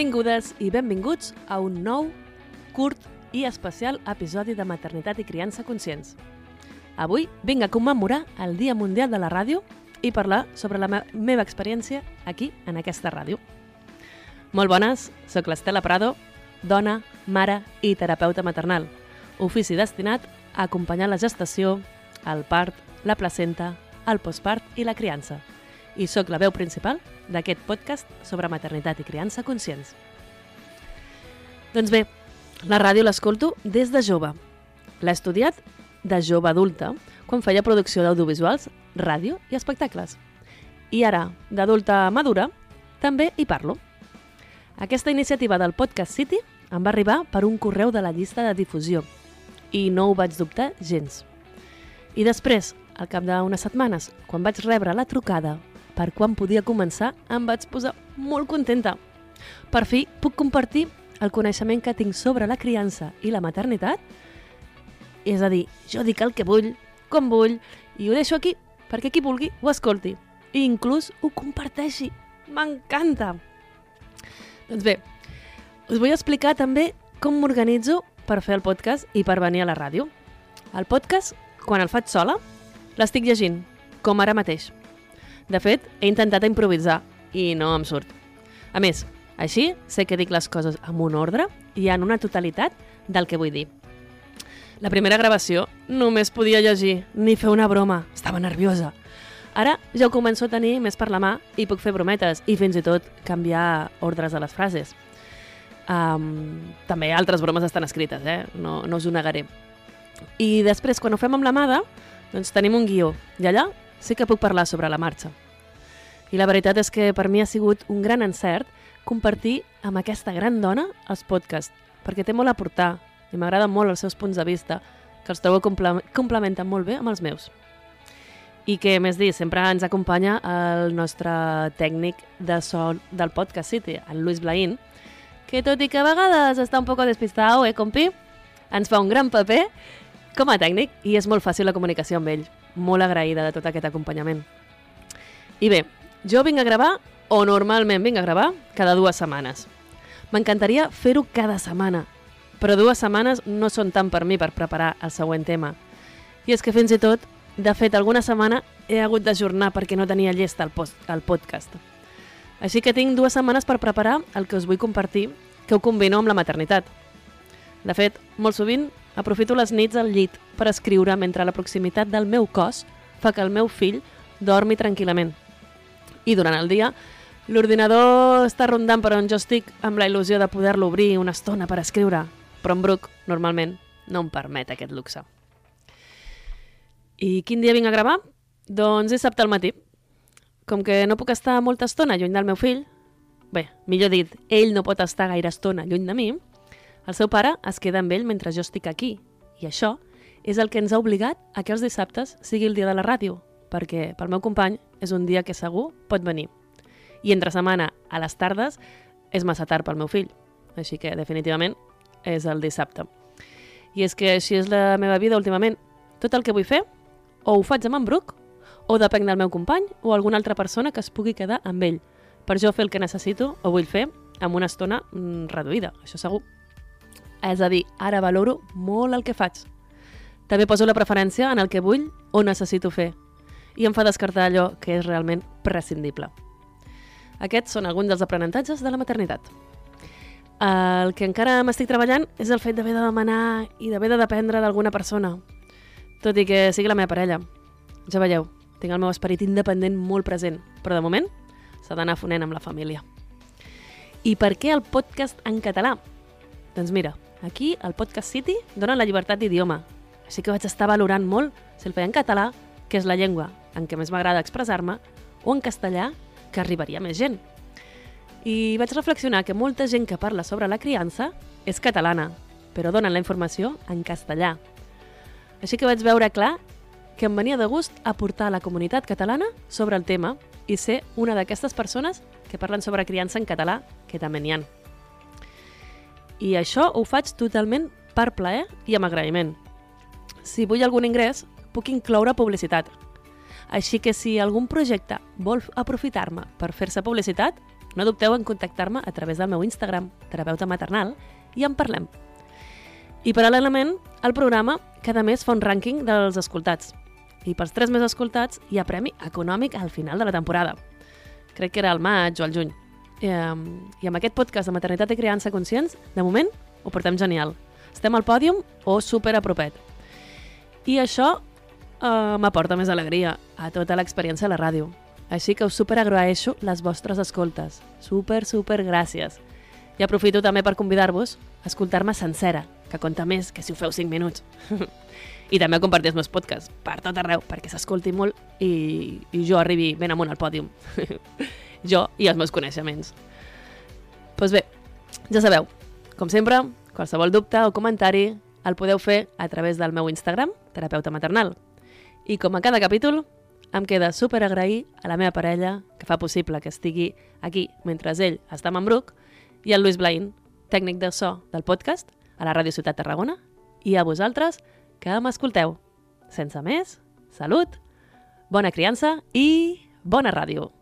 Benvingudes i benvinguts a un nou, curt i especial episodi de Maternitat i Criança Conscients. Avui vinc a commemorar el Dia Mundial de la Ràdio i parlar sobre la me meva experiència aquí, en aquesta ràdio. Molt bones, sóc l'Estela Prado, dona, mare i terapeuta maternal, ofici destinat a acompanyar la gestació, el part, la placenta, el postpart i la criança. I sóc la veu principal d'aquest podcast sobre maternitat i criança conscients. Doncs bé, la ràdio l'escolto des de jove. L'he estudiat de jove adulta, quan feia producció d'audiovisuals, ràdio i espectacles. I ara, d'adulta madura, també hi parlo. Aquesta iniciativa del Podcast City em va arribar per un correu de la llista de difusió i no ho vaig dubtar gens. I després, al cap d'unes setmanes, quan vaig rebre la trucada per quan podia començar, em vaig posar molt contenta. Per fi puc compartir el coneixement que tinc sobre la criança i la maternitat. És a dir, jo dic el que vull, com vull, i ho deixo aquí, perquè qui vulgui ho escolti. I inclús ho comparteixi. M'encanta! Doncs bé, us vull explicar també com m'organitzo per fer el podcast i per venir a la ràdio. El podcast, quan el faig sola, l'estic llegint, com ara mateix. De fet, he intentat improvisar i no em surt. A més, així sé que dic les coses amb un ordre i en una totalitat del que vull dir. La primera gravació només podia llegir, ni fer una broma, estava nerviosa. Ara ja ho començo a tenir més per la mà i puc fer brometes i fins i tot canviar ordres de les frases. Um, també altres bromes estan escrites, eh? no, no us ho negaré. I després, quan ho fem amb l'amada, doncs tenim un guió i allà sí que puc parlar sobre la marxa. I la veritat és que per mi ha sigut un gran encert compartir amb aquesta gran dona els podcasts, perquè té molt a portar i m'agraden molt els seus punts de vista, que els trobo comple complementen molt bé amb els meus. I que, més dir, sempre ens acompanya el nostre tècnic de so del Podcast City, el Luis Blaín, que tot i que a vegades està un poc despistat, eh, compi? Ens fa un gran paper com a tècnic i és molt fàcil la comunicació amb ell. Molt agraïda de tot aquest acompanyament. I bé, jo vinc a gravar, o normalment vinc a gravar, cada dues setmanes. M'encantaria fer-ho cada setmana, però dues setmanes no són tant per mi per preparar el següent tema. I és que fins i tot, de fet, alguna setmana he hagut d'ajornar perquè no tenia llest el, post, el podcast. Així que tinc dues setmanes per preparar el que us vull compartir, que ho combino amb la maternitat. De fet, molt sovint aprofito les nits al llit per escriure mentre la proximitat del meu cos fa que el meu fill dormi tranquil·lament. I durant el dia, l'ordinador està rondant per on jo estic amb la il·lusió de poder-lo obrir una estona per escriure, però en Bruc, normalment, no em permet aquest luxe. I quin dia vinc a gravar? Doncs dissabte al matí. Com que no puc estar molta estona lluny del meu fill, bé, millor dit, ell no pot estar gaire estona lluny de mi, el seu pare es queda amb ell mentre jo estic aquí. I això és el que ens ha obligat a que els dissabtes sigui el dia de la ràdio, perquè pel meu company és un dia que segur pot venir. I entre setmana a les tardes és massa tard pel meu fill, així que definitivament és el dissabte. I és que així és la meva vida últimament. Tot el que vull fer, o ho faig amb en Bruc, o depèn del meu company o alguna altra persona que es pugui quedar amb ell, per jo fer el que necessito o vull fer amb una estona mm, reduïda, això segur. És a dir, ara valoro molt el que faig. També poso la preferència en el que vull o necessito fer i em fa descartar allò que és realment prescindible. Aquests són alguns dels aprenentatges de la maternitat. El que encara m'estic treballant és el fet d'haver de demanar i d'haver de dependre d'alguna persona, tot i que sigui la meva parella. Ja veieu, tinc el meu esperit independent molt present, però de moment s'ha d'anar fonent amb la família. I per què el podcast en català? Doncs mira, aquí, al Podcast City, dona la llibertat d'idioma, així que vaig estar valorant molt si el feia en català, que és la llengua en què més m'agrada expressar-me, o en castellà, que arribaria més gent. I vaig reflexionar que molta gent que parla sobre la criança és catalana, però donen la informació en castellà. Així que vaig veure clar que em venia de gust aportar a la comunitat catalana sobre el tema i ser una d'aquestes persones que parlen sobre criança en català, que també n'hi ha. I això ho faig totalment per plaer i amb agraïment. Si vull algun ingrés, puc incloure publicitat. Així que si algun projecte vol aprofitar-me per fer-se publicitat, no dubteu en contactar-me a través del meu Instagram, terapeuta maternal, i en parlem. I paral·lelament, el programa cada mes fa un rànquing dels escoltats. I pels tres més escoltats hi ha premi econòmic al final de la temporada. Crec que era al maig o al juny. I, I amb aquest podcast de maternitat i criança conscients, de moment, ho portem genial. Estem al pòdium o super apropet. I això eh, m'aporta més alegria a tota l'experiència de la ràdio. Així que us super agraeixo les vostres escoltes. Super, super gràcies. I aprofito també per convidar-vos a escoltar-me sencera, que compta més que si ho feu 5 minuts. I també a compartir els meus podcasts per tot arreu, perquè s'escolti molt i, i jo arribi ben amunt al pòdium. jo i els meus coneixements. Doncs pues bé, ja sabeu, com sempre, qualsevol dubte o comentari el podeu fer a través del meu Instagram, terapeuta maternal. I com a cada capítol, em queda super agrair a la meva parella, que fa possible que estigui aquí mentre ell està amb en Bruc, i al Lluís Blain, tècnic de so del podcast, a la Ràdio Ciutat Tarragona, i a vosaltres, que m'escolteu. Sense més, salut, bona criança i bona ràdio.